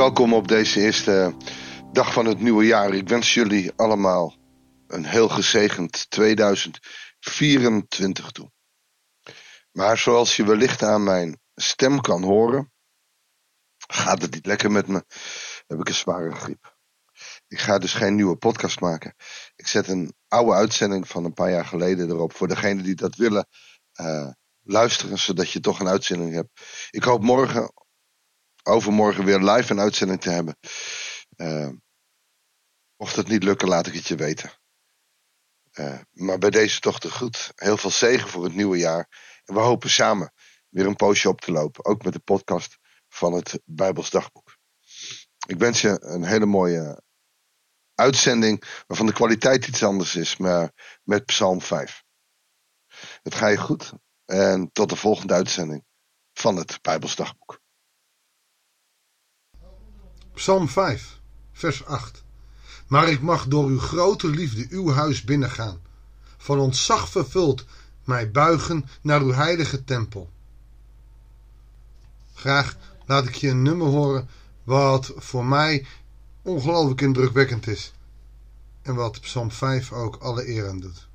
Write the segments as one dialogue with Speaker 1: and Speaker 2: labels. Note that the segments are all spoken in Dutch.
Speaker 1: welkom op deze eerste dag van het nieuwe jaar. Ik wens jullie allemaal een heel gezegend 2024 toe. Maar zoals je wellicht aan mijn stem kan horen, gaat het niet lekker met me. Heb ik een zware griep. Ik ga dus geen nieuwe podcast maken. Ik zet een oude uitzending van een paar jaar geleden erop. Voor degenen die dat willen uh, luisteren, zodat je toch een uitzending hebt. Ik hoop morgen, overmorgen weer live een uitzending te hebben. Uh, mocht het niet lukken, laat ik het je weten. Uh, maar bij deze toch te goed. Heel veel zegen voor het nieuwe jaar. En we hopen samen weer een poosje op te lopen. Ook met de podcast van het Bijbels Dagboek. Ik wens je een hele mooie uitzending. Waarvan de kwaliteit iets anders is. Maar met Psalm 5. Het ga je goed. En tot de volgende uitzending van het Bijbels Dagboek.
Speaker 2: Psalm 5, vers 8. Maar ik mag door uw grote liefde uw huis binnengaan. Van ontzag vervuld mij buigen naar uw heilige tempel. Graag laat ik je een nummer horen wat voor mij ongelooflijk indrukwekkend is. En wat Psalm 5 ook alle eer aan doet.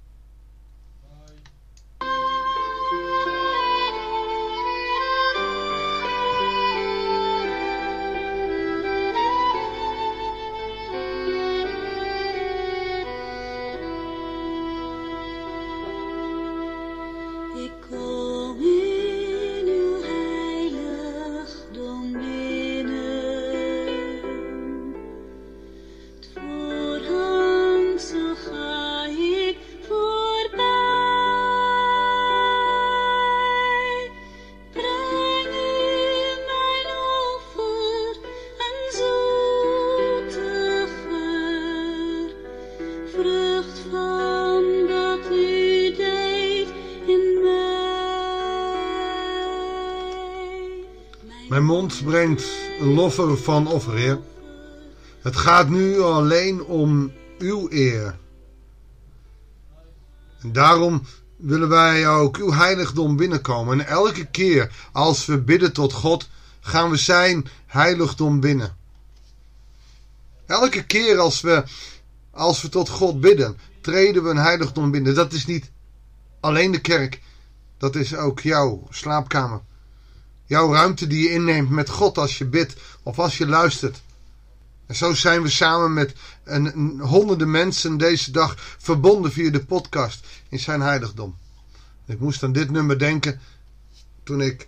Speaker 2: Mijn mond brengt een loffer van offer, Het gaat nu alleen om uw eer. En daarom willen wij ook uw heiligdom binnenkomen. En elke keer als we bidden tot God, gaan we zijn heiligdom binnen. Elke keer als we, als we tot God bidden, treden we een heiligdom binnen. Dat is niet alleen de kerk, dat is ook jouw slaapkamer. Jouw ruimte die je inneemt met God als je bidt of als je luistert. En zo zijn we samen met een, honderden mensen deze dag verbonden via de podcast in zijn heiligdom. Ik moest aan dit nummer denken toen ik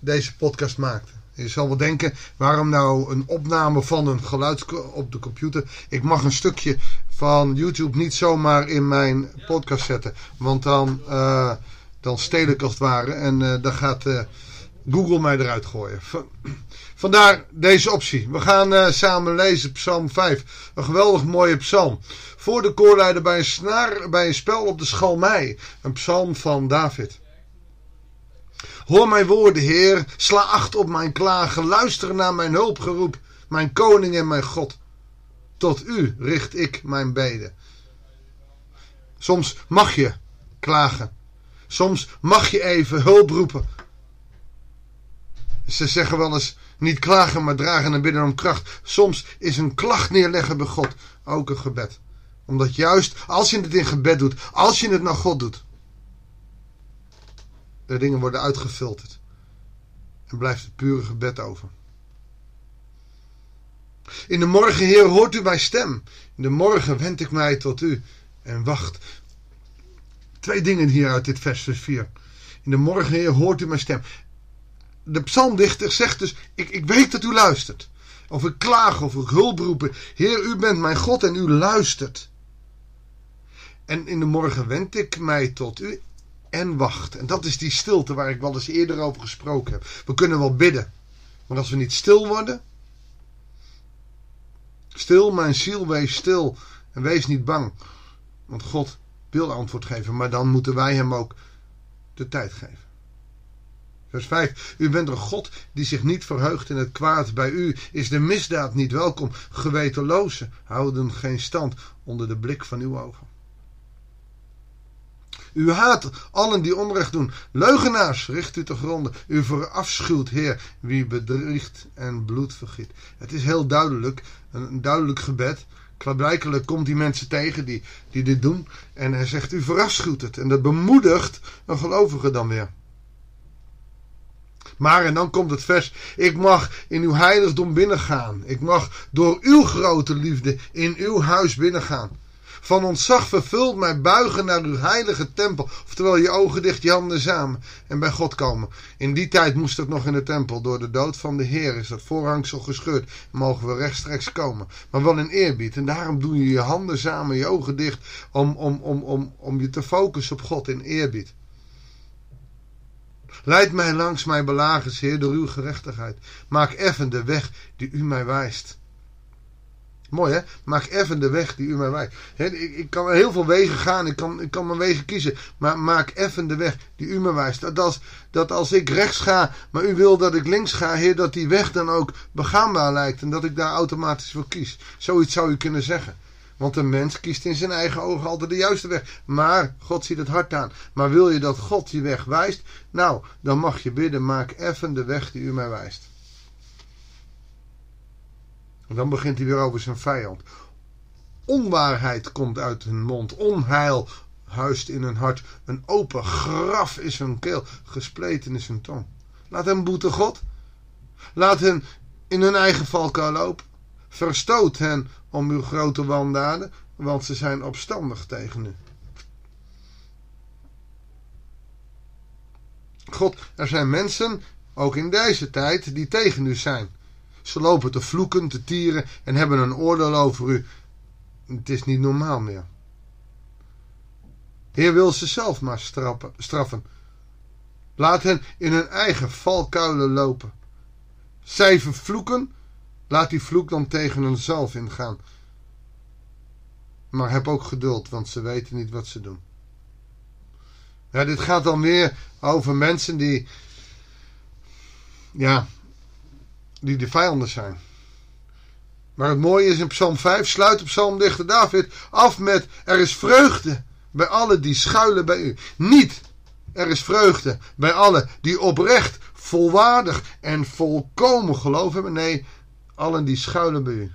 Speaker 2: deze podcast maakte. Je zal wel denken, waarom nou een opname van een geluid op de computer? Ik mag een stukje van YouTube niet zomaar in mijn podcast zetten. Want dan, uh, dan steel ik als het ware. En uh, dan gaat... Uh, Google mij eruit gooien. Vandaar deze optie. We gaan uh, samen lezen Psalm 5. Een geweldig mooie psalm. Voor de koorleider bij een snaar, bij een spel op de schalmei. Een psalm van David. Hoor mijn woorden, Heer. Sla acht op mijn klagen. Luister naar mijn hulpgeroep. Mijn koning en mijn God. Tot u richt ik mijn beden. Soms mag je klagen. Soms mag je even hulp roepen. Ze zeggen wel eens niet klagen, maar dragen en bidden om kracht. Soms is een klacht neerleggen bij God ook een gebed. Omdat juist als je het in gebed doet, als je het naar God doet, de dingen worden uitgefilterd. En blijft het pure gebed over. In de morgen, Heer, hoort u mijn stem. In de morgen wend ik mij tot u en wacht. Twee dingen hier uit dit vers 4. In de morgen, Heer, hoort u mijn stem de psalmdichter zegt dus, ik, ik weet dat u luistert. Of ik klaag of ik hulp roepen. Heer, u bent mijn God en u luistert. En in de morgen wend ik mij tot u en wacht. En dat is die stilte waar ik wel eens eerder over gesproken heb. We kunnen wel bidden. Maar als we niet stil worden. Stil, mijn ziel, wees stil. En wees niet bang. Want God wil antwoord geven. Maar dan moeten wij hem ook de tijd geven. Vers 5. U bent een God die zich niet verheugt in het kwaad. Bij u is de misdaad niet welkom. Gewetenlozen houden geen stand onder de blik van uw ogen. U haat allen die onrecht doen. Leugenaars, richt u te gronden. U verafschuwt, Heer, wie bedriegt en bloed vergiet. Het is heel duidelijk, een duidelijk gebed. Klaarblijkelijk komt die mensen tegen die, die dit doen. En hij zegt, u verafschuwt het. En dat bemoedigt een gelovige dan weer. Maar, en dan komt het vers, ik mag in uw heiligdom binnengaan. Ik mag door uw grote liefde in uw huis binnengaan. Van ontzag vervuld mij buigen naar uw heilige tempel. Oftewel je ogen dicht, je handen samen en bij God komen. In die tijd moest het nog in de tempel. Door de dood van de Heer is dat voorhangsel gescheurd. Mogen we rechtstreeks komen. Maar wel in eerbied. En daarom doe je je handen samen, je ogen dicht. Om, om, om, om, om je te focussen op God in eerbied. Leid mij langs mijn belagers, Heer, door uw gerechtigheid. Maak effen de weg die u mij wijst. Mooi hè? Maak even de weg die u mij wijst. ik, ik, kan heel veel wegen gaan, ik kan, ik kan mijn wegen kiezen. Maar maak even de weg die u mij wijst. Dat als, dat als ik rechts ga, maar u wil dat ik links ga, Heer, dat die weg dan ook begaanbaar lijkt. En dat ik daar automatisch voor kies. Zoiets zou u kunnen zeggen. Want een mens kiest in zijn eigen ogen altijd de juiste weg. Maar God ziet het hart aan. Maar wil je dat God die weg wijst? Nou, dan mag je bidden, maak even de weg die u mij wijst. En dan begint hij weer over zijn vijand. Onwaarheid komt uit hun mond. Onheil huist in hun hart. Een open graf is hun keel. Gespleten is hun tong. Laat hen boeten God. Laat hen in hun eigen valkuil lopen. Verstoot hen om uw grote wandaden, want ze zijn opstandig tegen u. God, er zijn mensen, ook in deze tijd, die tegen u zijn. Ze lopen te vloeken, te tieren en hebben een oordeel over u. Het is niet normaal meer. Heer wil ze zelf maar straffen. Laat hen in hun eigen valkuilen lopen. Zij vervloeken, laat die vloek dan tegen hunzelf ingaan. Maar heb ook geduld, want ze weten niet wat ze doen. Ja, dit gaat dan weer over mensen die, ja, die de vijanden zijn. Maar het mooie is in Psalm 5 sluit op psalmdichter David af met er is vreugde bij allen die schuilen bij u. Niet er is vreugde bij allen die oprecht, volwaardig en volkomen geloof hebben. Nee, allen die schuilen bij u.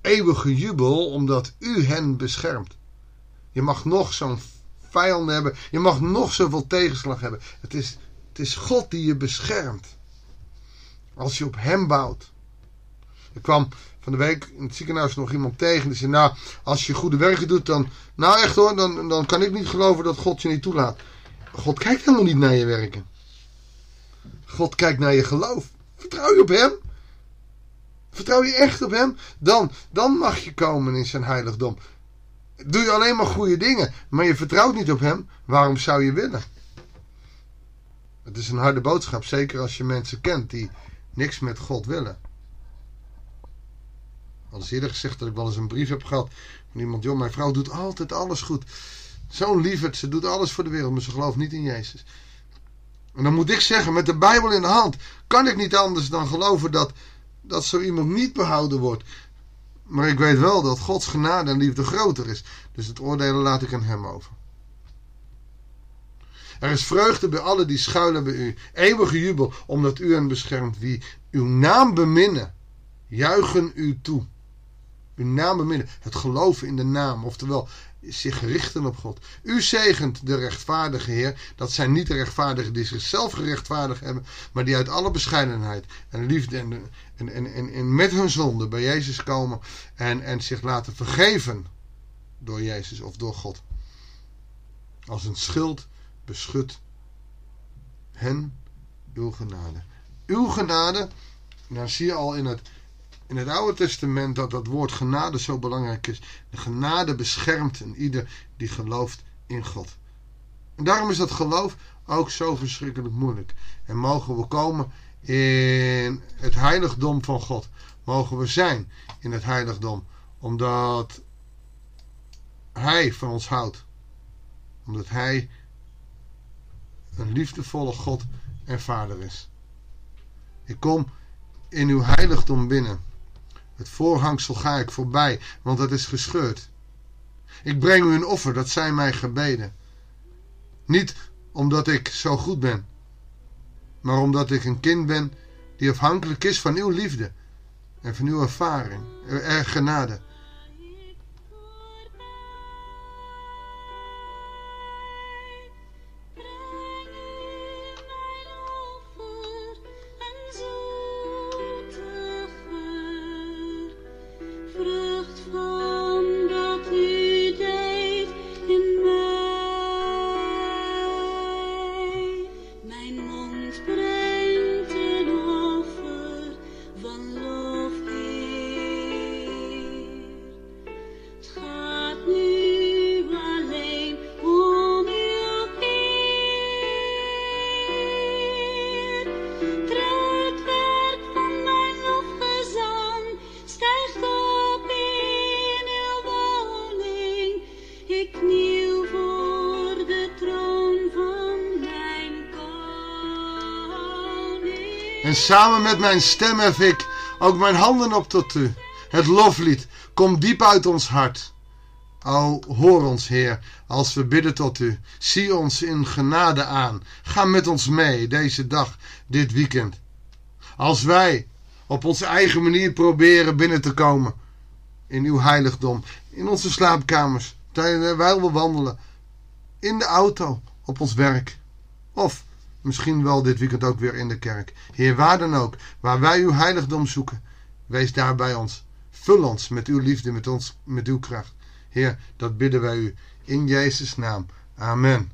Speaker 2: Eeuwige jubel omdat u hen beschermt. Je mag nog zo'n vijanden hebben. Je mag nog zoveel tegenslag hebben. Het is, het is God die je beschermt. Als je op hem bouwt. Er kwam van de week in het ziekenhuis nog iemand tegen. Die zei, nou, als je goede werken doet, dan... Nou echt hoor, dan, dan kan ik niet geloven dat God je niet toelaat. God kijkt helemaal niet naar je werken. God kijkt naar je geloof. Vertrouw je op hem? Vertrouw je echt op hem? Dan, dan mag je komen in zijn heiligdom. Doe je alleen maar goede dingen, maar je vertrouwt niet op hem. Waarom zou je willen? Het is een harde boodschap, zeker als je mensen kent die niks met God willen. Al is eerder gezegd dat ik wel eens een brief heb gehad van iemand, joh, mijn vrouw doet altijd alles goed. Zo'n lieverd, ze doet alles voor de wereld, maar ze gelooft niet in Jezus. En dan moet ik zeggen, met de Bijbel in de hand, kan ik niet anders dan geloven dat, dat zo iemand niet behouden wordt. Maar ik weet wel dat Gods genade en liefde groter is. Dus het oordelen laat ik aan hem over. Er is vreugde bij allen die schuilen bij u. Eeuwige jubel, omdat u hen beschermt. Wie uw naam beminnen, juichen u toe. Uw naam beminnen. Het geloven in de naam. Oftewel, zich richten op God. U zegent de rechtvaardige Heer. Dat zijn niet de rechtvaardigen die zichzelf gerechtvaardigd hebben. Maar die uit alle bescheidenheid en liefde en, en, en, en, met hun zonde bij Jezus komen. En, en zich laten vergeven door Jezus of door God. Als een schild beschut hen uw genade. Uw genade, dan zie je al in het, in het Oude Testament dat dat woord genade zo belangrijk is. De genade beschermt een ieder die gelooft in God. En daarom is dat geloof ook zo verschrikkelijk moeilijk. En mogen we komen in het heiligdom van God. Mogen we zijn in het heiligdom. Omdat Hij van ons houdt. Omdat Hij een liefdevolle God en Vader is. Ik kom in uw heiligdom binnen. Het voorhangsel ga ik voorbij, want dat is gescheurd. Ik breng u een offer, dat zijn mijn gebeden. Niet omdat ik zo goed ben, maar omdat ik een kind ben die afhankelijk is van uw liefde en van uw ervaring, er genade. Samen met mijn stem hef ik ook mijn handen op tot u. Het loflied komt diep uit ons hart. O, hoor ons, Heer, als we bidden tot u. Zie ons in genade aan. Ga met ons mee deze dag, dit weekend. Als wij op onze eigen manier proberen binnen te komen in uw heiligdom, in onze slaapkamers, terwijl we wandelen, in de auto, op ons werk, of Misschien wel dit weekend ook weer in de kerk. Heer, waar dan ook, waar wij uw heiligdom zoeken, wees daar bij ons. Vul ons met uw liefde, met, ons, met uw kracht. Heer, dat bidden wij u in Jezus' naam. Amen.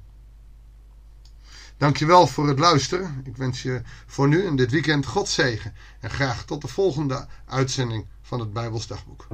Speaker 2: Dankjewel voor het luisteren. Ik wens je voor nu en dit weekend God zegen. En graag tot de volgende uitzending van het Bijbelsdagboek.